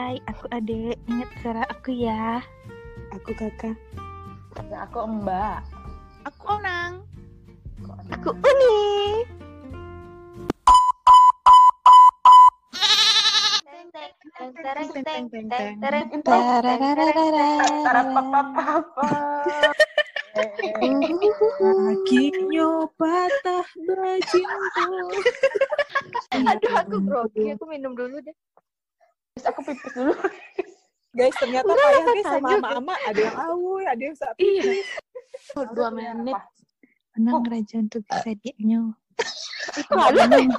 Hai, aku Ade. Ingat suara aku ya. Aku kakak. Ya, aku Mbak. Aku Onang. Aku Uni. Bercinta. Aduh, aku grogi. Aku minum dulu deh. Aku pipis dulu. Guys, ternyata payah guys sama ama-ama. Ada yang awu, ada yang sapi. Iya. Dua menit. Menang raja untuk kreditnya.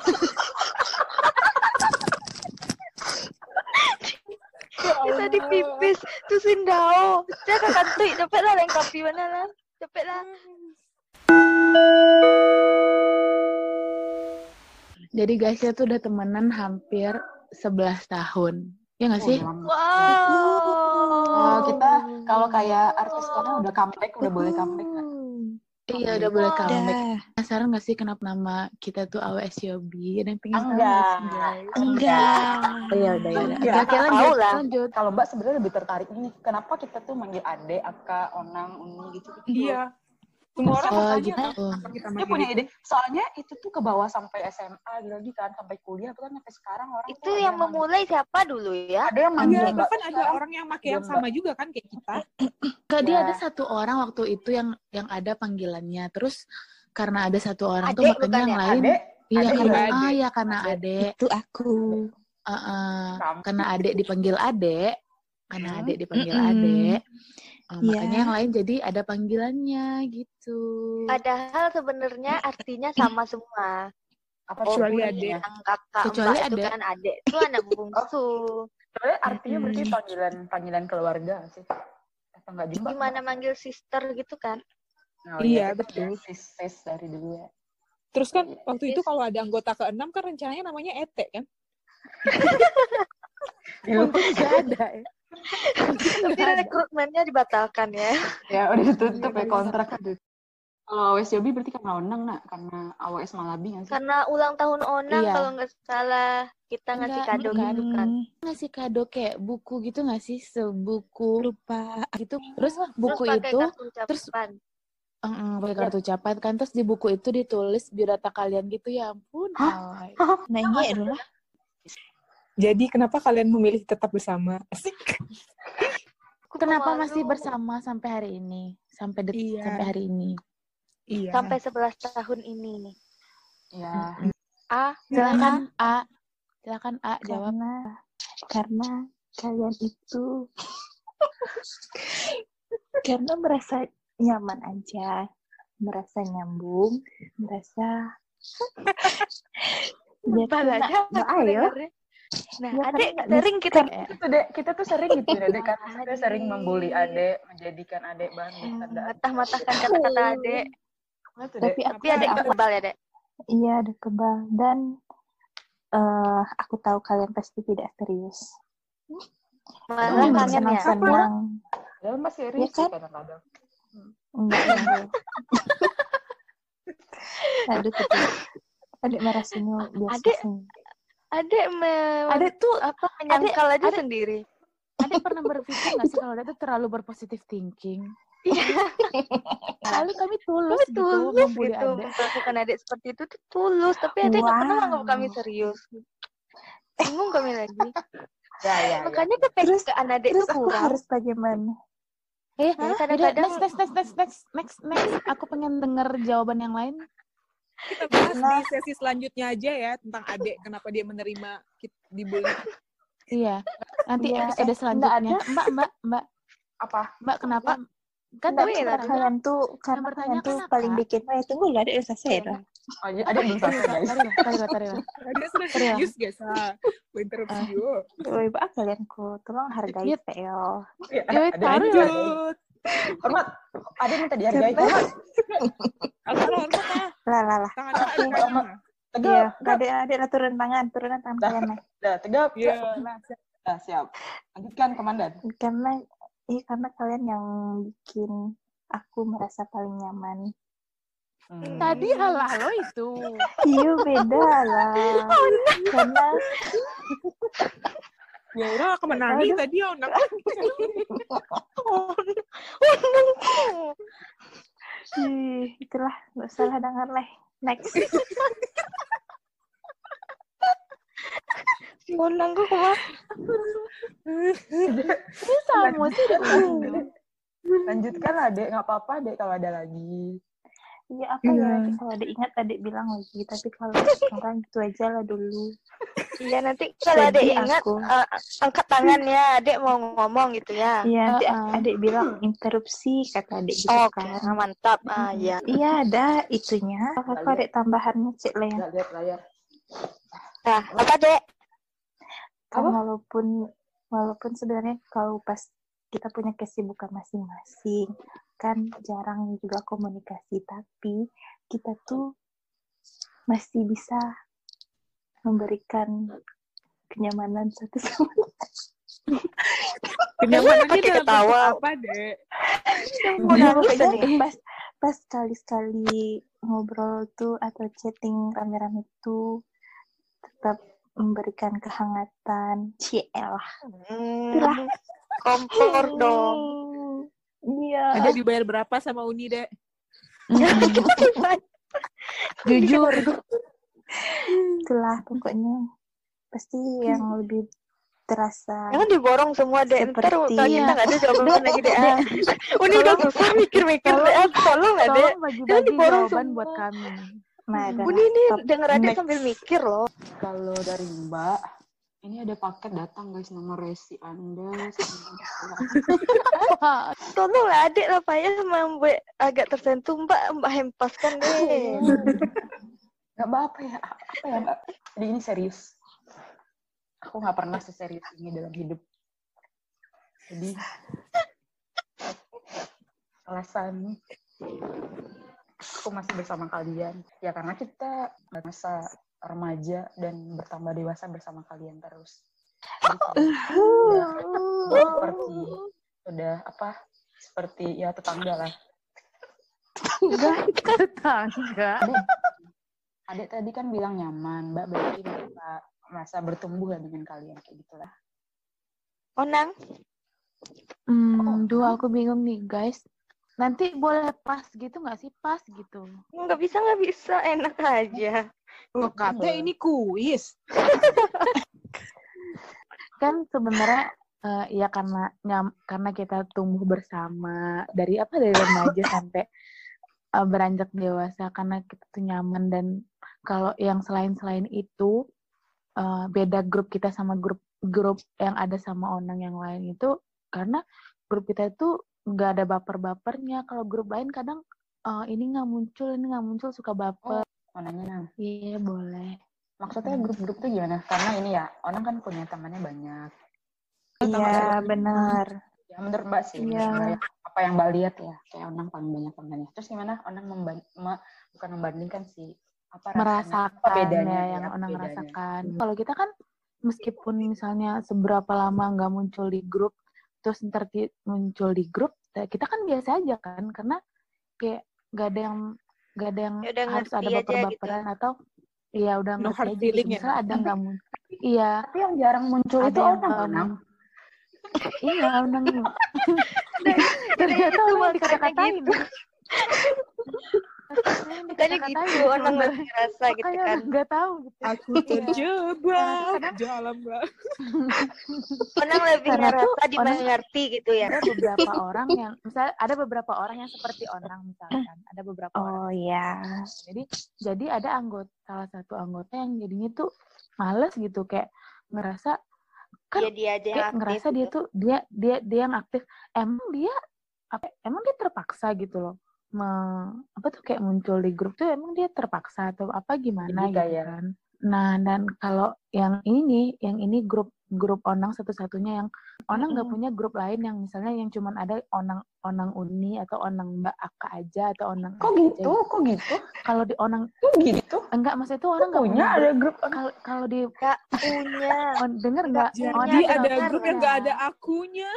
Kita dipipis. Tu sindao. Jangan kantui. Cepet lah lengkapi mana lah. Cepet lah. Jadi guysnya tuh udah temenan hampir 11 tahun. Ya nggak sih? Wow. Oh, kita kalau kayak artis sekarang udah comeback, udah boleh comeback nggak? Iya udah boleh comeback. Penasaran nggak sih kenapa nama kita tuh AWS Yobi? Ada yang pengen tahu Enggak. sih? Enggak. Oh, ya udah ya udah. Oke, lanjut, lah. lanjut. Kalau Mbak sebenarnya lebih tertarik ini, kenapa kita tuh manggil Ade, Aka, Onang, Uni gitu? Iya. Semua orang Oh gitu. kenapa kita Dia punya itu? ide. Soalnya itu tuh ke bawah sampai SMA gitu lagi kan, sampai kuliah bahkan sampai sekarang orang Itu tuh yang memulai siapa dulu ya? Ada yang manggil Iya, Mbak bahkan ada orang yang pakai yang Iya, sama juga kan kayak kita. Enggak, dia Ya. ada satu orang waktu itu yang yang ada panggilannya. Terus karena ada satu orang tuh Adek makanya yang ya? lain Ade, iya Adek karena iya, ah ya karena Adek. adek Itu aku. Heeh. Kamu. karena adek dipanggil adek karena adek dipanggil Mm-mm. adek Eh, Iya. makanya yang lain jadi ada panggilannya gitu Padahal sebenarnya artinya sama semua. apa Oh, Kecuali yang kakak Kecuali Mbak itu Ade. kan adek. Itu anak bungsu. Soalnya artinya berarti Mm-mm. panggilan panggilan keluarga sih? Atau enggak juga? Gimana manggil sister gitu kan? Oh, Iya, kita betul. Sis, sis dari dulu ya. Terus kan Iya. waktu itu kalau ada anggota keenam kan rencananya namanya Ete kan? Di luar ada ya Tapi rekrutmennya dibatalkan ya. ya udah ditutup ya Iya, kontrak aduh. Kalau AWS Yobi berarti karena Onang nak, karena AWS Malabi nggak sih? Karena ulang tahun Onang Iya. kalau nggak salah kita ngasih Enggak, kado gitu kan. ngasih kado kayak buku gitu nggak sih sebuku Lupa. gitu terus buku Terus itu terus- ucapan. eh, pakai kartu ucapan kan terus di buku itu ditulis biodata kalian gitu ya ampun alay. Nanya dulu lah. Jadi kenapa kalian memilih tetap bersama? Asik. Kenapa pemalu. masih bersama sampai hari ini sampai det- Iya. sampai hari ini Iya. Sampai 11 tahun ini. Ya. A. silakan A silakan A jawab Karena karena kalian itu karena merasa nyaman aja, merasa nyambung, merasa ya karena- aja ayo. Nah, Ya, adek karena- sering kita deh, kita tuh sering gitu ya, dek kan. Kita sering Adek. membuli adek, menjadikan adek bahan bercanda. matah-matahkan kata-kata adek. Dek? Tapi tapi adek Apa- kebal ya, Dek. Iya, ada kebal. Dan eh aku tahu kalian pasti tidak serius. Malah Hmm, kangen ya. Senang-senang. Ya masih serius Ya kan? kadang-kadang. Enggak, enggak. Aduh, adik merasanya biasa Adek, sih. Adek me Adek tuh apa menyangkal aja adek- sendiri. Adek pernah berpikir nggak sih kalau Adek tuh terlalu berpositif thinking Lalu kami tulus Kami gitu tulus gitu Adek melakukan adek seperti itu tuh tulus, tapi adek nggak pernah Wow. menganggap kami serius. Bingung kami lagi. Ya, ya, ya. Makanya Terus- kepekaan adek tuh aku kurang. harus bagaimana? Eh, Kadang-kadang next, next, next, next, next, next, next. Aku pengen denger jawaban yang lain. Kita bahas Nah. di sesi selanjutnya aja ya tentang adek kenapa dia menerima kit- dibully. Iya. Nanti Iya, episode eh, selanjutnya. Mbak, Mbak, Mbak, Apa? Mbak, kenapa? Kan tadi iya, karena tadi. kalian tuh karena kalian tuh paling bikin eh tunggu lah ada selesai dah. Oh, iya, adek belum selesai, guys. Tari lah, tari lah, tari lah. Adek sudah Serius. serius guys. Ah, interupsi dulu. Woi, bah kalian ku tolong hargai Iya. Theo. Ya, Ya, lanjut. Hormat. Adek minta dihargai. Hormat. Ah. Lah lah lah. Tangan Oke. tangan tangan. Iya, Tegap. ada ada lah turun tangan, turun tangan Dah. kalian. Dah, tegap. Iya. Dah, siap. Lanjutkan, Komandan. Karena iya karena kalian yang bikin aku merasa paling nyaman. Hmm. Tadi halah lo itu. Iya beda lah. Karena Ya udah aku menangi tadi ya. Oh, no. Ih, itulah nggak salah dengar lah. Next. Onang kok ke mana? Ini sama sih Lanjutkan lah, Dek. Nggak apa-apa, Dek, kalau ada lagi. Iya apa ya? Iya. Kalau ada ingat adik bilang lagi. Tapi kalau sekarang itu aja lah dulu. Iya nanti kalau ada Sedih ingat aku. eh, angkat tangan ya, adek mau ngomong gitu ya. Iya, nanti Uh-uh. adik bilang interupsi kata adik gitu Oke, kan. mantap. Ah ya. Iya ada itunya. Apa Lihat. adik tambahannya cek lah layar. Nah, apa dek? kan walaupun walaupun sebenarnya kalau pas kita punya kesibukan masing-masing kan jarang juga komunikasi tapi kita tuh masih bisa memberikan kenyamanan satu sama lain. Kenyamanannya Pakai ketawa. apa? Mau tadi. pas pas sekali-sekali ngobrol tuh atau chatting rame-rame tuh tetap memberikan kehangatan cielah Hmm, kompor dong. Iya Ada dibayar berapa sama Uni, Dek? Jujur. itulah pokoknya pasti yang lebih terasa Jangan diborong semua dek. Ntar Seperti- kalau kita nggak ada jawaban lagi dek. Uni udah susah mikir-mikir dek. Tolong nggak dek. Tolong bagi-bagi diborong jawaban semua. buat kami. nah Uni ini denger adik next. sambil mikir loh. Kalau dari Mbak, ini ada paket datang guys nomor resi Anda. Tolong lah adik lah Pak ya membuat agak tersentuh mbak mbak hempaskan deh. Gak apa-apa ya, apa ya Mbak? Jadi ini serius. Aku nggak pernah seserius ini dalam hidup. Jadi alasan aku masih bersama kalian ya karena kita masa remaja dan bertambah dewasa bersama kalian terus. Jadi kalau udah seperti udah apa seperti ya tetangga lah. Tetangga. Adik tadi kan bilang nyaman, Mbak berarti merasa, merasa bertumbuh lah dengan kalian kayak gitulah. Onang. Hmm, duh aku bingung nih guys. Nanti boleh pas gitu nggak sih? Pas gitu. Nggak bisa nggak bisa enak aja. Oh, kata ini kuis. Kan sebenarnya eh, ya karena nyam, karena kita tumbuh bersama dari apa dari remaja sampai eh, beranjak dewasa karena kita tuh nyaman dan kalau yang selain-selain itu eh, beda grup kita sama grup grup yang ada sama onang yang lain itu karena grup kita itu nggak ada baper-bapernya kalau grup lain kadang eh, ini nggak muncul ini nggak muncul suka baper Mau nanya Nang, iya boleh maksudnya grup-grup tuh gimana? Karena ini ya, Onang kan punya temannya banyak. iya benar Ya menurut Mbak sih, Iya. Mbak ya, apa yang Mbak lihat ya, kayak Onang paling banyak temannya. Terus gimana Onang memban- me- bukan membandingkan sih, apa rasanya, apa merasakan bedanya ya ya, yang orang bedanya. rasakan. Hmm. Kalau kita kan meskipun misalnya seberapa lama nggak muncul di grup, terus ntar muncul di grup, ya kita kan biasa aja kan, karena kayak nggak ada yang nggak ada yang Ya harus ada aja baper-baperan atau iya udah No ngerti aja gitu. ya, Misalnya ada nggak muncul, iya Tapi yang jarang muncul ada itu yang Onang, nggak Onang. muncul. Iya, Onang. Ternyata makanya dikata-katain. Makanya gitu Onang masih ngerasa gitu Makanya kan. Nggak tahu gitu. Aku Iya. terjebak dalam gak. Onang lebih Karena ngerasa dimengerti gitu ya. ada beberapa orang yang misalnya ada beberapa orang yang seperti Onang misalkan ada beberapa orang oh ya jadi jadi ada anggota salah satu anggota yang jadinya tuh males gitu kayak ngerasa kan Dia dia aja kayak aktif. ngerasa dia gitu. tuh dia dia dia yang aktif emang dia apa emang dia terpaksa gitu loh me- apa tuh kayak muncul di grup tuh emang dia terpaksa atau apa gimana Jadi gitu kayak- kan nah dan kalau yang ini nih yang ini grup grup onang satu-satunya yang onang nggak punya grup lain yang misalnya yang cuman ada onang onang uni atau onang mbak aka aja atau onang Kok aja gitu? Kok gitu? kalau di onang Kok gitu? enggak maksudnya itu orang nggak Punya punya ada grup. kalau kalau di Gak punya. on, denger nggak Jadi ada nggak grup yang punya. gak ada akunya.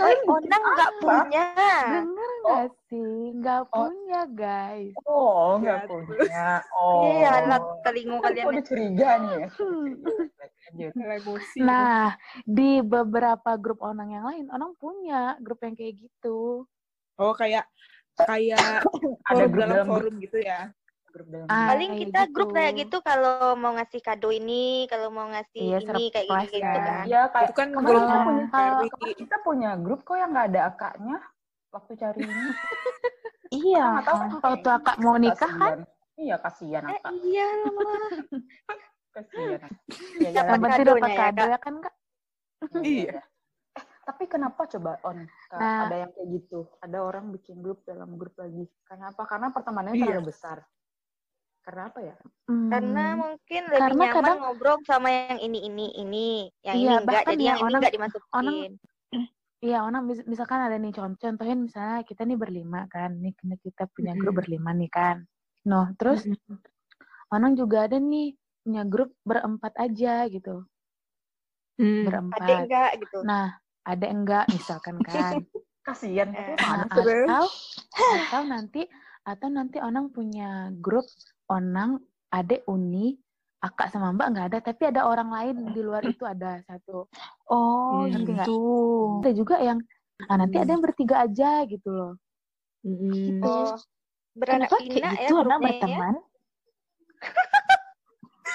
Oh, Onang nggak punya. denger nggak sih nggak punya guys Oh, nggak Ya, punya. Oh. Iya, anak telinga kalian. Kok udah curiga nih ya? Emosi. Nah, di beberapa grup onang yang lain, onang punya grup yang kayak gitu. Oh kayak kayak Ada forum dalam forum gitu ya. Grup dalam Ah, Paling kita grup gitu. kayak gitu kalau mau ngasih kado ini, kalau mau ngasih Iya, ini kayak gitu ya. kan. Iya, kayak Itu kan kemarin grup kita punya kemarin kita punya grup kok yang nggak ada akaknya waktu cari ini. Iya. Nggak tahu kan Waktu akak mau nikah kan. Iya, kasihan Eh, akak. iya lah. Kasihan. Iya, iya, Dapat yang penting dapat ya, kado ya kan, Kak? Iya. Iya. iya. Eh, tapi kenapa coba on Kak, Nah. ada yang kayak gitu? Ada orang bikin grup dalam grup lagi. Kenapa? Karena pertemanannya Iya. terlalu besar. Karena apa ya? Karena Hmm, mungkin lebih Karena nyaman kadang- ngobrol sama yang ini ini ini, yang Iya, ini enggak, jadi ya, yang ini orang- enggak dimasukin. Iya, Onang mis- misalkan ada nih contoh, contohin misalnya kita nih berlima kan, nih kita- kita punya grup berlima nih kan. Noh, terus Onang juga ada nih punya grup berempat aja gitu, Hmm. Ada berempat. enggak gitu. Nah, ada enggak misalkan kan. Kasihan. Eh, Nah, atau atau nanti atau nanti Onang punya grup Onang, Ade, Uni, Akak sama Mbak nggak ada, tapi ada orang lain di luar itu ada satu. Oh, Hmm. Gitu. Ada juga yang ah, nanti ada yang bertiga aja gitu loh. Mm-mm. Oh, beranak Kenapa ya gitu ya. berteman?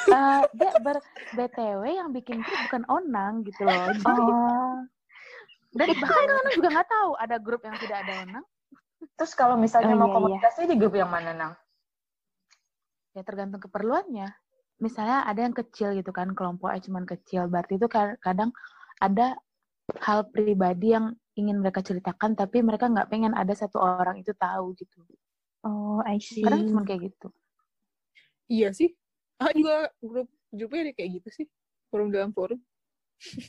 Eh, dia ber BTW yang bikin grup bukan Onang gitu loh. Oh, dan bahkan kan Onang juga nggak tahu ada grup yang tidak ada Onang. Terus kalau misalnya Oh, mau iya, iya. komunikasi di grup yang mana, Nang? Ya tergantung keperluannya. Misalnya ada yang kecil gitu kan, kelompoknya cuman kecil. Berarti itu ka- kadang ada hal pribadi yang ingin mereka ceritakan, tapi mereka nggak pengen ada satu orang itu tahu gitu. oh, I see. Kadang cuma kayak gitu. Iya sih. Ah juga grup grupnya ada kayak gitu sih. Forum dalam forum.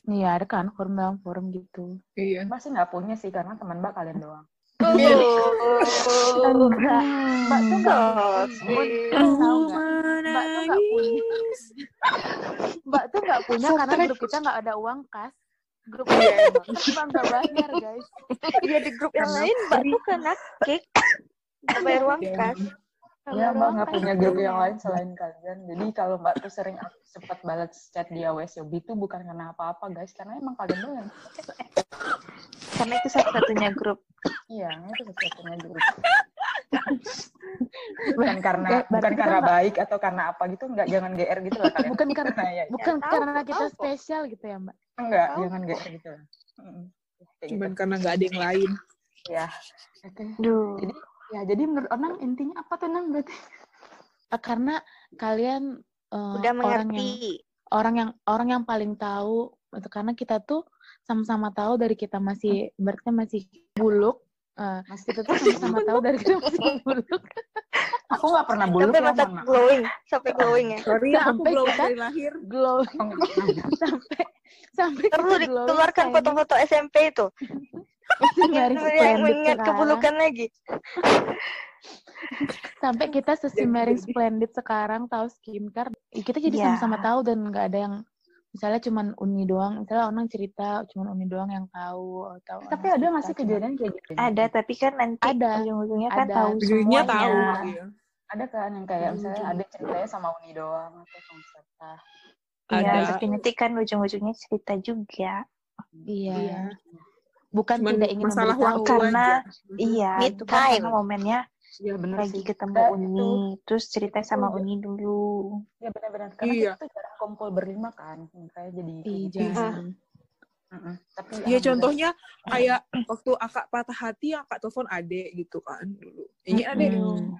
Iya ada kan forum dalam forum gitu. Iya. Mbak sih nggak punya sih, karena teman Mbak kalian doang. Oh, Enggak. Mbak tuh tahu nggak? Mbak tuh nggak punya. Mbak tuh nggak punya karena grup kita nggak ada uang kas. Grup kita cuma nggak bayar guys. Iya di grup yang lain Mbak tuh kena kick. Nggak bayar uang Iya, kas. Ya, Mbak nggak punya grup ya. yang lain selain kalian. Jadi kalau Mbak tuh sering sempat balas chat di AWS Yobi itu bukan karena apa-apa, guys. Karena emang kalian doang. Karena itu satu-satunya grup. Iya, itu satu-satunya grup. bukan karena berarti bukan karena nggak- baik atau karena apa gitu enggak jangan GR gitu lah kalian. Bukan karena Nah, ya, bukan tahu, karena kita tahu kok. spesial gitu ya Mbak. enggak, Tahu. jangan GR gitu lah. Kayak Cuman gitu. karena nggak ada yang lain. Ya. Oke. Duh. Jadi ya jadi menurut Onang intinya apa tuh Nang berarti? Eh, Karena kalian eh, Udah orang yang mengerti. orang yang orang yang paling tahu karena kita tuh sama-sama tahu dari kita masih berarti masih buluk eh, kita tuh sama-sama tahu dari kita masih buluk Aku nggak pernah buluk Sampai ya, mata maaf. glowing. Sampai glowing ya. Sorry, aku Sampai belum kita- dari lahir. glow Oh, sampai sampai Perlu glowing dikeluarkan foto-foto SMP itu. Yang mengingat keburukan lagi. sampai kita sesimmering splendid sekarang tahu skincare kita jadi Ya. sama-sama tahu dan nggak ada yang misalnya cuman Uni doang misalnya orang cerita cuman Uni doang yang tahu atau Tapi ada nggak cerita sih cuman- kejadian kayak gitu? Ada, tapi kan nanti Ada. ujung-ujungnya kan Ada. tahu Ujungnya semuanya. tahu. Iya. Ada kan yang kayak misalnya ada ceritanya sama Uni doang atau sama siapa? Iya, tapi nanti kan ujung-ujungnya cerita juga. iya Iya. bukan Cuman tidak ingin masalah memberitahu waktu Karena aja. iya, itu kan momennya Iya benar lagi sih. ketemu Kita Uni, terus cerita sama Itu- Uni dulu. Ya benar-benar karena Iya. kita jarang kumpul berlima kan, makanya jadi kayak Iya, gitu. jangan. Mm-mm. Tapi Iya alhamdulillah- contohnya kayak waktu akak patah hati akak telepon adek gitu kan dulu. Ini adek Hmm.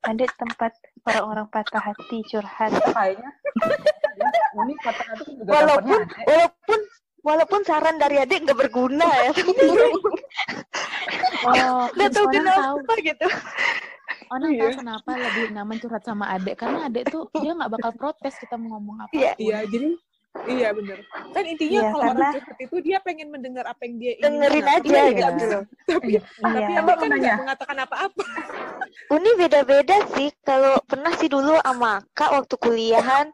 Ada tempat orang-orang patah hati curhat. Kita kayaknya Uni kata itu juga Walaupun walaupun walaupun saran dari adik nggak berguna ya. oh Nggak tahu Onang tahu kenapa gitu. Onang Iya. tahu kenapa lebih nyaman curhat sama adek karena adek tuh dia nggak bakal protes kita mau ngomong apa Iya. Iya jadi iya bener. Kan intinya Iya, kalau karena- orang curhat itu dia pengen mendengar apa yang dia ingin Dengerin dengar. aja gitu. Tapi Iya. tapi Iya. kan nggak nanya. mengatakan apa-apa. Uni beda-beda sih. Kalau pernah sih dulu sama kak waktu kuliahan,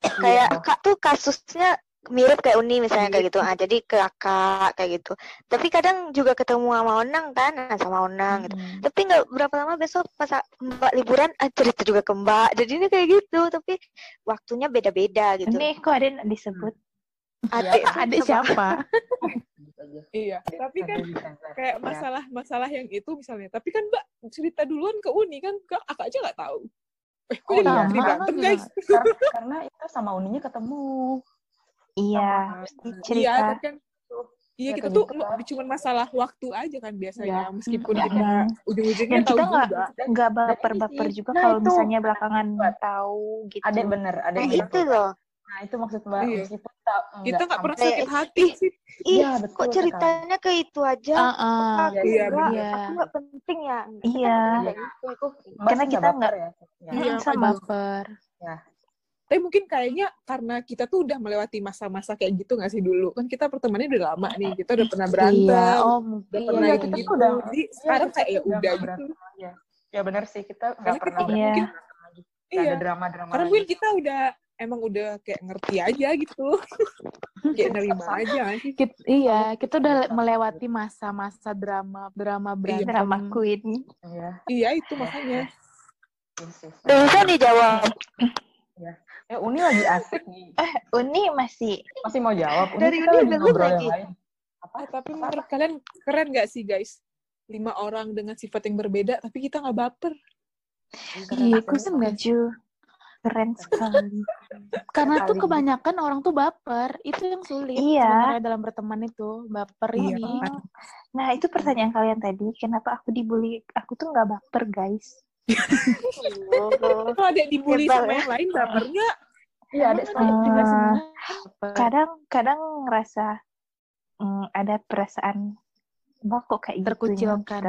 kayak Iya. kak tuh kasusnya mirip kayak Uni misalnya kayak gitu. Ah, jadi kakak kayak gitu. Tapi kadang juga ketemu sama Onang kan, nah, sama Onang gitu. Hmm. Tapi nggak berapa lama besok pas Mbak liburan ah, cerita juga ke Mbak. Jadi ini kayak gitu, tapi waktunya beda-beda gitu. Ini kok ada yang disebut? Adik tuh Adik siapa? Gitu. Iya, tapi kan kayak Ya. masalah-masalah yang itu misalnya. Tapi kan Mbak cerita duluan ke Uni kan, Kak, aku aja nggak tahu. Eh, kok Oh, iya. guys? karena, karena itu sama uninya ketemu Iya, pasti Iya, cerita. tapi kan Iya Ya, kita kayak tuh cuma masalah waktu aja kan biasanya Iya. meskipun Iya. kita ujung-ujungnya tahu kita nggak juga. nggak Dan baper-baper juga nah, kalau itu. misalnya belakangan tahu gitu. ada bener ada Nah, itu loh. nah itu maksud mbak Iya. meskipun tak Kita nggak pernah sakit hati sih. Iya, betul kok ceritanya ke itu aja? Heeh. Aku Iya, iya, nggak- bener. aku nggak penting ya. Iya. Iya, Karena kita baper nggak- ya. Ya. Iya, sama. Baper. Tapi mungkin kayaknya karena kita tuh udah melewati masa-masa kayak gitu nggak sih dulu kan kita pertemanannya udah lama nih kita udah pernah berantem Iya, oh udah mungkin. pernah Iya, gitu kita gitu udah- jadi sekarang kita kayak ya udah udah nggak gitu berantem aja. ya bener sih kita nggak Karena pernah kita Iya. nggak iya ada drama drama karena mungkin kita udah emang udah kayak ngerti aja gitu kayak nerima aja sih Kit- iya, kita udah melewati masa-masa drama, drama berantem. Drama queen. iya iya itu makanya iya. Udah bisa dijawab. Eh Uni lagi asik nih Eh, Uni masih masih mau jawab Uni Dari kita Uni lagi ngobrol lagi. yang lain apa Ah, tapi menurut kalian keren gak sih guys lima orang dengan sifat yang berbeda tapi kita nggak baper Iya, aku setuju. Keren sekali. Karena tuh kebanyakan orang tuh baper. Itu yang sulit Iya. sebenarnya dalam berteman itu. Baper Iya. ini. Nah, itu pertanyaan kalian tadi. Kenapa aku dibully? Aku tuh nggak baper, guys. Oh. kalau ada dibully Hebat, sama ya. yang lain baper nggak iya ada juga baper. Kadang, kadang ngerasa mm, ada perasaan, mbak kok kayak gitu. Terkucilkan.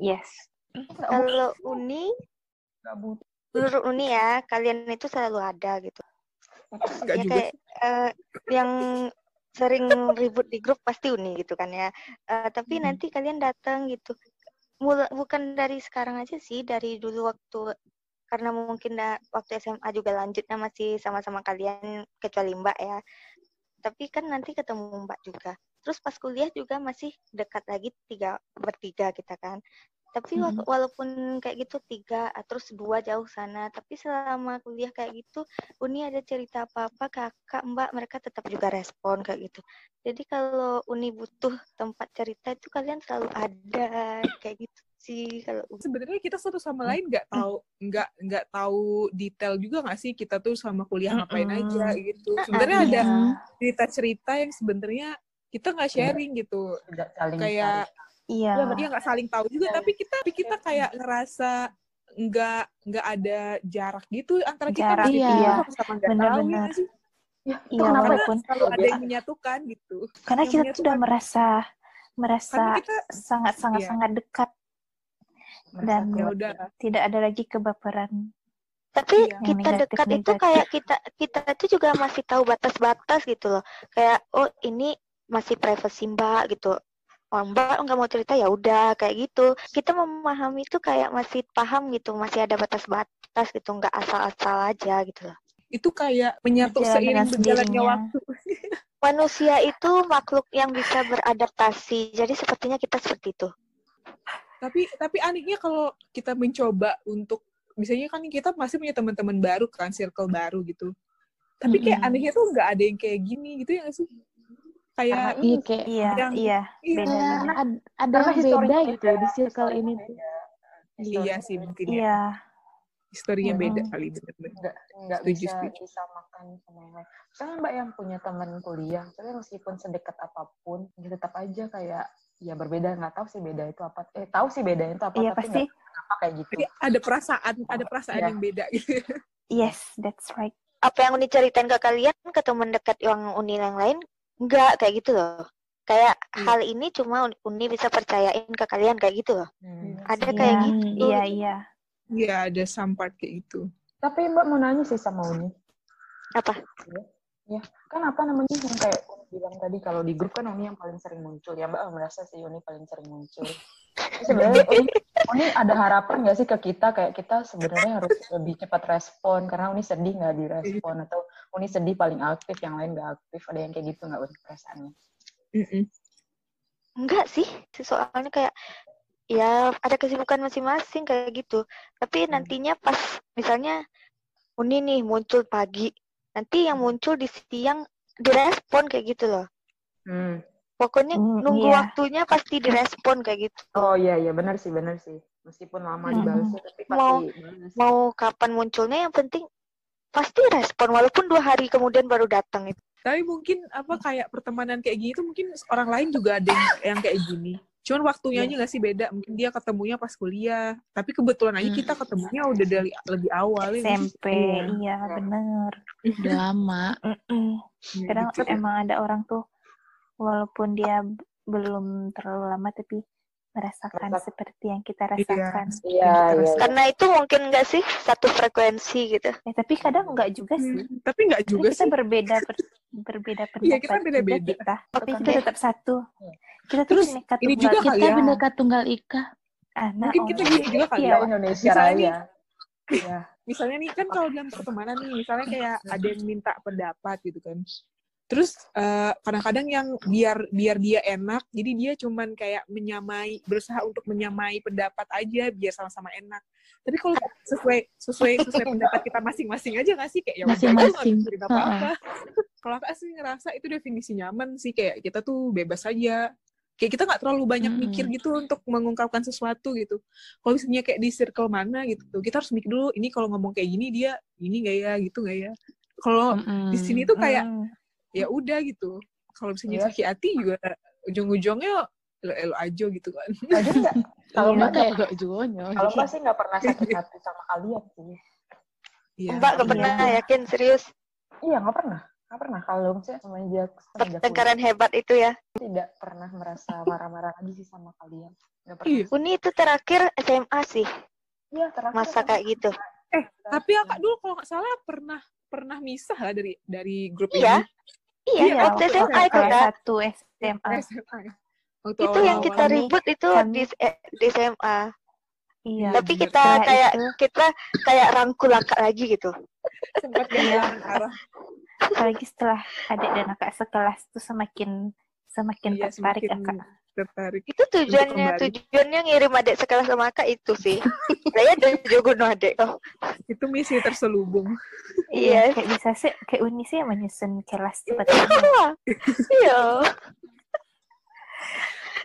Yes. nggak butuh Kalau Uni, menurut Uni ya, kalian itu selalu ada gitu. ya juga kayak eh, yang sering ribut di grup pasti Uni gitu kan ya. Eh, tapi Hmm. nanti kalian datang gitu. Mula, bukan dari sekarang aja sih, dari dulu waktu karena mungkin da- waktu SMA juga lanjutnya masih sama-sama kalian kecuali Mbak ya. Tapi kan nanti ketemu Mbak juga. Terus pas kuliah juga masih dekat lagi tiga bertiga kita kan. Tapi wa- walaupun kayak gitu tiga, ah, terus dua jauh sana. Tapi selama kuliah kayak gitu, Uni ada cerita apa-apa kakak Mbak mereka tetap juga respon kayak gitu. Jadi kalau Uni butuh tempat cerita itu kalian selalu ada kayak gitu sih kalau sebenarnya kita satu sama lain nggak tahu nggak nggak tahu detail juga nggak sih kita tuh sama kuliah ngapain aja gitu sebenarnya Iya. ada cerita-cerita yang sebenarnya kita nggak sharing gitu saling kayak Iya. ya dia nggak saling tahu juga tapi kita tapi kita kayak ngerasa nggak nggak ada jarak gitu antara kita Jarak, iya. sama-sama nggak tahu Benar-benar. ya sih ya, itu Iya, kenapa ya? walaupun selalu ada yang menyatukan gitu karena yang kita tuh udah menyatukan. merasa merasa karena kita sangat sangat Iya. sangat dekat dan ya udah tidak ada lagi kebaperan. Tapi Iya. Kita dekat itu negatif-negatif. kayak kita kita itu juga masih tahu batas-batas gitu loh. Kayak oh ini masih privacy Mbak gitu. Oh Mbak nggak mau cerita ya udah kayak gitu. Kita memahami itu kayak masih paham gitu, masih ada batas-batas gitu, nggak asal-asal aja gitu loh. itu kayak menyatu seiring berjalannya waktu Manusia itu makhluk yang bisa beradaptasi. Jadi sepertinya kita seperti itu. tapi tapi anehnya kalau kita mencoba untuk misalnya kan kita masih punya teman-teman baru kan circle baru gitu tapi kayak Mm-mm. anehnya tuh nggak ada yang kayak gini gitu ya nggak sih kayak Iya, kayak Iya, Yang- iya, iya, beda beda. ad- ada yang beda gitu beda, di circle ini tuh. beda. iya sih mungkin ya Iya, historinya Mm-mm. beda kali bener-bener nggak nggak Setuju, bisa setuju. disamakan sama yang lain. Misalnya mbak yang punya teman kuliah, tapi meskipun sedekat apa pun, ya tetap aja kayak ya berbeda. Nggak tahu sih beda itu apa. Eh tahu sih beda itu apa, iya tapi pasti. nggak kenapa kayak gitu. Tapi ada perasaan ada perasaan Iya. yang beda gitu Yes, that's right. Apa yang Uni ceritain ke kalian ke teman dekat yang Uni yang lain nggak kayak gitu loh. Kayak Iya. hal ini cuma Uni bisa percayain ke kalian kayak gitu loh. Hmm. Ada Iya, kayak gitu. Iya, iya. Iya ada some part kayak gitu Tapi mbak mau nanya sih sama Uni. Apa? Kan apa namanya yang kayak Uni bilang tadi kalau di grup kan Uni yang paling sering muncul. Ya mbak merasa sih Uni paling sering muncul. Sebenarnya Uni, Uni ada harapan nggak sih ke kita kayak kita sebenarnya harus lebih cepat respon karena Uni sedih nggak direspon atau Uni sedih paling aktif, yang lain gak aktif. Ada yang kayak gitu nggak Uni perasaannya? Mm-mm. Enggak sih, soalnya kayak ya ada kesibukan masing-masing kayak gitu. Tapi Hmm. nantinya pas misalnya Uni nih muncul pagi, nanti yang muncul di siang direspon kayak gitu loh. Hmm. Pokoknya Hmm, nunggu iya. waktunya pasti direspon kayak gitu. Oh iya iya benar sih benar sih. Meskipun lama Mm-mm. dibalasnya tapi pasti Mau- balas. Mau kapan munculnya yang penting pasti respon walaupun dua hari kemudian baru datang itu. Tapi mungkin apa kayak pertemanan kayak gini tuh mungkin orang lain juga ada yang, yang kayak gini. Cuman waktunya Iya. aja nggak sih beda. Mungkin dia ketemunya pas kuliah. Tapi kebetulan aja Hmm. kita ketemunya udah dari lebih awal ya. SMP, Iya. iya bener. Udah lama. Mm-mm. Ya, Kadang gitu. emang ada orang tuh walaupun dia belum terlalu lama tapi merasakan Merasak- seperti yang kita rasakan. Iya iya. Karena itu mungkin nggak sih satu frekuensi gitu. Eh, tapi kadang enggak juga sih. Hmm, Tapi nggak Tapi juga kita sih. berbeda ber- berbeda pendapat Iya, kita beda-beda. kita. Tapi kita tetap satu. Iya. Kita Terus, ini juga Kita ya. bineka tunggal ika. Anak Mungkin kita gitu juga kali Iya. ya. Indonesia Raya. Iya. misalnya nih kan kalau dalam pertemanan nih misalnya kayak ada yang minta pendapat gitu kan terus eh, kadang-kadang yang biar biar dia enak jadi dia cuman kayak menyamai berusaha untuk menyamai pendapat aja biar sama-sama enak tapi kalau sesuai sesuai sesuai pendapat kita masing-masing aja nggak sih kayak ya Masing-masing. dengerin apa-apa kalau aku sih ngerasa itu definisi nyaman sih kayak kita tuh bebas aja kayak kita nggak terlalu banyak Mm-mm. mikir gitu untuk mengungkapkan sesuatu gitu kalau misalnya kayak di circle mana gitu kita harus mikir dulu ini kalau ngomong kayak gini dia ini nggak ya gitu nggak ya kalau Mm-mm. di sini tuh kayak Hmm. Ya udah gitu kalau misalnya Iya. sakit hati juga ujung-ujungnya lo elo aja gitu kan Lagi enggak? Kalau Iya, Mbak kayak gak jonyo. kalau Mbak sih nggak pernah sakit hati sama kalian sih. Iya. Mbak gak iya. pernah yakin serius Iya nggak pernah. Nggak pernah. Kalau misalnya semenjak pertengkaran hebat itu ya. tidak pernah merasa marah-marah lagi sih sama kalian. Nggak pernah. Iya. Uni itu terakhir SMA sih Iya terakhir. masa kayak gitu. eh tapi akak dulu kalau nggak salah pernah pernah misah lah dari dari grup Iya. ini Iya, Iya, waktu waktu SMA itu kan. satu SMA. SMA. Waktu Itu yang kita. Kami- ribut itu kami- di, di SMA. Iya. Tapi kita kayak itu- kita kayak rangkul kakak lagi gitu. sempat Apalagi setelah adik dan kakak sekelas tuh semakin semakin Iya, tertarik semakin kakak. Tertarik Itu tujuannya tujuannya ngirim adik sekelas sama kakak itu sih. Saya ada juga no adik. Oh, itu misi terselubung Iya. Kayak bisa sih, kayak Uni sih yang menyusun kelas cepat. Iya.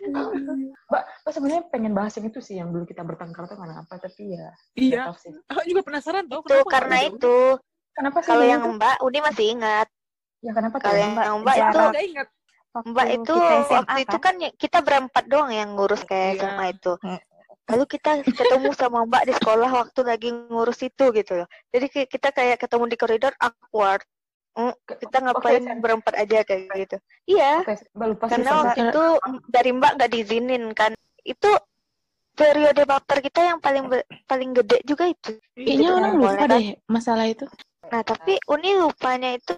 Mbak, Mbak sebenarnya pengen bahas yang itu sih yang dulu kita bertengkar tuh karena apa tapi ya. iya aku juga penasaran tau Tuh karena itu Kenapa sih? kalau yang? Mbak Uni masih ingat. Ya kenapa tuh? Kalau yang Mbak, Mbak aku itu nggak ingat Waktu Mbak itu kita SMA waktu itu kan ya- kita berempat doang yang ngurus kayak Iya. SMA itu. Lalu kita ketemu sama Mbak di sekolah waktu lagi ngurus itu gitu loh. Jadi kita kayak ketemu di koridor awkward. Mm, kita ngapain Oke, berempat aja kayak gitu. Iya, sih karena sama- waktu itu dari Mbak nggak diizinin kan. Itu periode baper kita yang paling paling gede juga itu. Kayaknya Itu orang yang lupa kan? deh masalah itu. Nah, tapi Uni lupanya itu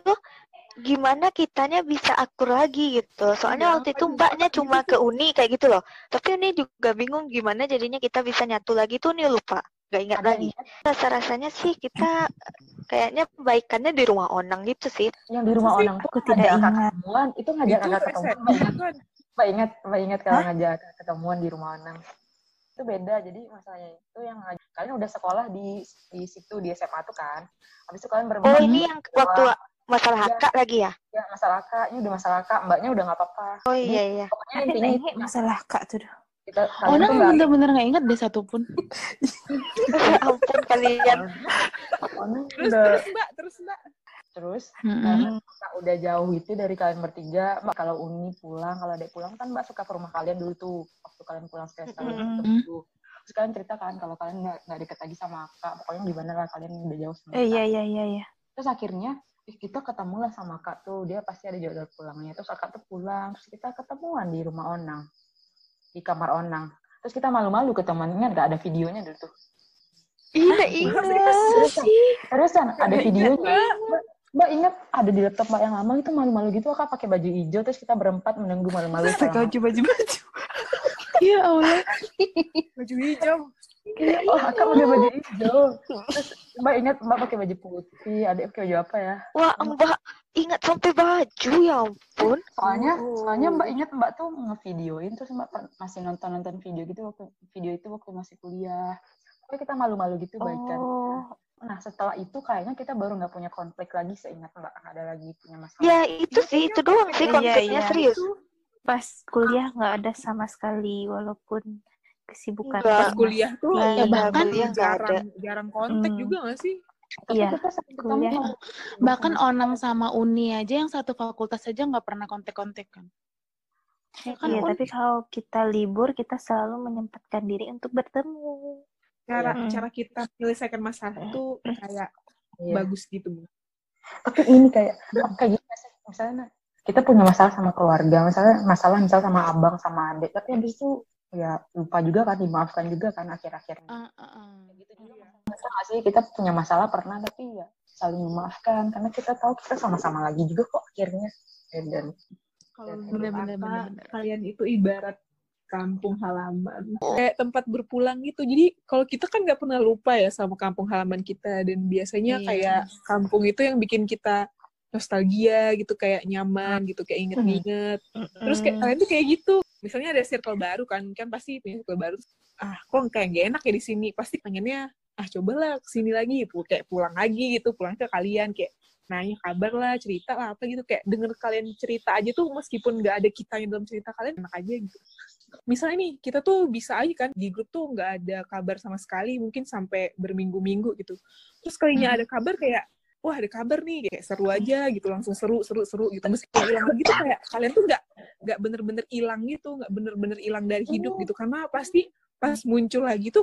gimana kitanya bisa akur lagi gitu. Soalnya Iya, waktu itu mbaknya cuma ke Uni kayak gitu loh. Tapi Uni juga bingung gimana jadinya kita bisa nyatu lagi tuh Uni lupa. Gak ingat Ada lagi. ingat Rasa-rasanya sih kita kayaknya baikannya di rumah onang gitu sih. yang di rumah Sih, orang tuh aku tidak ingat. ketemuan itu ngajak itu kakak ketemuan Mbak ingat Mbak ingat kalau ngajak ketemuan di rumah Anang itu beda jadi masalahnya itu yang ngajak kalian udah sekolah di di situ di SMA tuh kan habis itu kalian Oh berempat ini yang waktu masalah hak lagi ya? ya masalah kak ini udah masalah kak mbaknya udah nggak apa-apa Oh Jadi, iya iya. pokoknya Tapi intinya ini itu masalah kak tuh. Kita Oh, nggak bener-bener gak ingat deh satupun. Ya ampun kalian. Terus udah terus mbak terus mbak terus Mm-mm. karena Kak udah jauh itu dari kalian bertiga mbak kalau Uni pulang kalau adek pulang kan mbak suka ke rumah kalian dulu tuh waktu kalian pulang semester Mm-mm. itu terus kalian cerita kan kalau kalian nggak nggak deket lagi sama kak pokoknya gimana lah kalian udah jauh sama Eh, Kak. iya iya iya iya. terus akhirnya ih, kita ketemu lah sama kak tuh. Dia pasti ada jadwal pulangnya. Terus kakak tuh pulang. Terus kita ketemuan di rumah Onang. Di kamar Onang. Terus kita malu-malu ketemuan ingat gak ada videonya dulu tuh? Iya Terus, terus kan ada videonya? mbak, mbak ingat ada di laptop mbak yang lama itu malu-malu gitu. Kak pakai baju hijau terus kita berempat menunggu malu-malu selama- baju baju. Ya Allah. baju hijau Oh kakak pakai baju hijau. Terus mbak ingat mbak pakai baju putih, adik pakai baju apa ya? Wah, Mbak ingat sampai baju ya ampun. Soalnya, Oh. soalnya mbak ingat mbak tuh ngevideoin terus mbak masih nonton nonton video gitu waktu video itu waktu masih kuliah. Tapi kita malu-malu gitu baik kan. Oh, Nah setelah itu kayaknya kita baru nggak punya konflik lagi seingat mbak nggak ada lagi punya masalah. Ya itu sih, itu doang sih Iya, konfliknya iya. serius. pas kuliah nggak ada sama sekali walaupun kesibukan Enggak. Pas kuliah tuh Nah, Ya, iya, bahkan kuliah nggak ada. jarang jarang kontak Hmm. juga gak sih? Tapi Iya, kita sering kuliah. ketemu. bahkan onang sama uni aja yang satu fakultas aja nggak pernah kontek-kontek kan ya kan Iya, tapi kalau kita libur kita selalu menyempatkan diri untuk bertemu. Cara Iya. cara kita menyelesaikan masalah itu kayak Iya. bagus gitu. Tapi ini kayak kayak sih? misalnya kita punya masalah sama keluarga, misalnya masalah misal sama abang sama adik, tapi habis itu ya lupa juga kan dimaafkan juga kan akhir-akhirnya. Ah, ah, ah. gitu juga masalah nggak sih kita punya masalah pernah tapi ya saling memaafkan karena kita tahu kita sama-sama lagi juga kok akhirnya dan, dan Kalau kalian itu ibarat kampung halaman. Kayak tempat berpulang gitu. Jadi kalau kita kan nggak pernah lupa ya sama kampung halaman kita. Dan biasanya Iya. kayak kampung itu yang bikin kita nostalgia gitu. Kayak nyaman gitu. Kayak inget-inget. Terus kayak kalian tuh kayak gitu. Misalnya ada circle baru kan. Kan pasti punya circle baru. Ah kok kayak gak enak ya di sini. Pasti pengennya ah cobalah ke sini lagi. Pu- Kayak pulang lagi gitu. Pulang ke kalian. Kayak nanya kabar lah, cerita lah apa gitu kayak denger kalian cerita aja tuh meskipun nggak ada kitanya dalam cerita kalian enak aja gitu. Misalnya nih kita tuh bisa aja kan di grup tuh nggak ada kabar sama sekali mungkin sampai berminggu-minggu gitu. Terus kalinya ada kabar kayak wah ada kabar nih kayak seru aja gitu langsung seru seru seru gitu. Meskipun hilang gitu kayak kalian tuh nggak nggak bener-bener hilang gitu nggak bener-bener hilang dari hidup gitu. Karena pasti pas muncul lagi tuh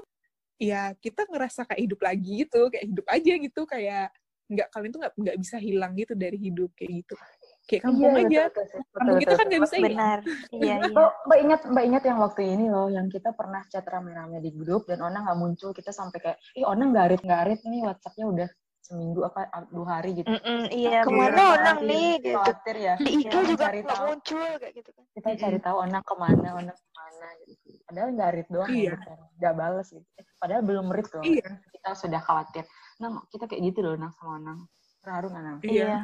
ya kita ngerasa kayak hidup lagi gitu kayak hidup aja gitu. Kayak nggak kalian tuh nggak nggak bisa hilang gitu dari hidup kayak gitu. Kayak kampung Iya, aja. betul, betul, kampung betul, kita kan betul. nggak bisa hilang. Benar. Iya, iya. Oh, mbak ingat mbak ingat yang waktu ini loh yang kita pernah chat rame-rame di grup dan Ona nggak muncul. Kita sampai kayak ih Ona nggak arit nggak arit nih WhatsAppnya udah seminggu apa dua hari gitu Mm-mm, iya, Ke mana bener. orang nih? Gitu. khawatir ya Di IG juga cari tahu muncul kayak gitu kan. kita cari tahu Ona ke mana Ona ke mana gitu padahal nggak arit doang Iya. bukan nggak bales gitu Eh, padahal belum merit loh iya kita sudah khawatir Nang kita kayak gitu loh Nang sama Nang terharu nggak Nang iya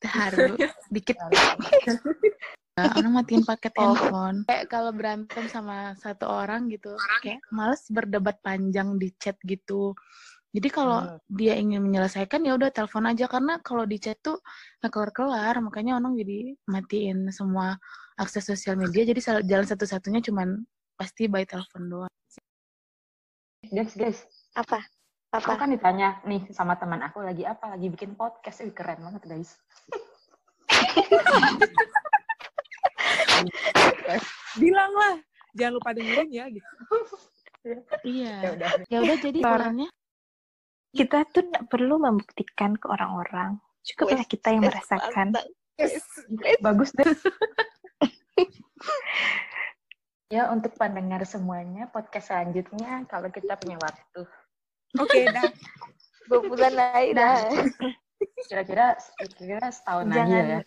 Haru. dikit Terharu. Nah, orang matiin paket Oh. handphone. Kayak kalau berantem sama satu orang gitu, kayak males berdebat panjang di chat gitu. Jadi kalau Hmm. dia ingin menyelesaikan ya udah telepon aja karena kalau di chat tuh nggak kelar-kelar, makanya orang jadi matiin semua akses sosial media. Jadi jalan satu-satunya cuman pasti by telepon doang. guys guys Apa? aku Apa? kan ditanya nih sama teman aku lagi apa lagi bikin podcast Ih, keren banget guys bilang lah jangan lupa dengerin ya gitu ya Iya. udah Ya udah jadi Parah. Kita tuh nggak perlu membuktikan ke orang-orang. Cukuplah kita yang merasakan. bagus deh ya untuk pendengar semuanya podcast selanjutnya kalau kita punya waktu oke dah Dua bulan lagi dah. kira-kira kira setahun lagi Jangan- ya, ya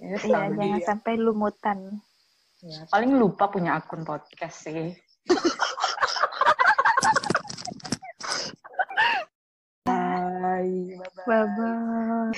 Iya, setahun lagi jangan Iya. sampai lumutan. ya. paling lupa punya akun podcast sih Bye. Bye-bye.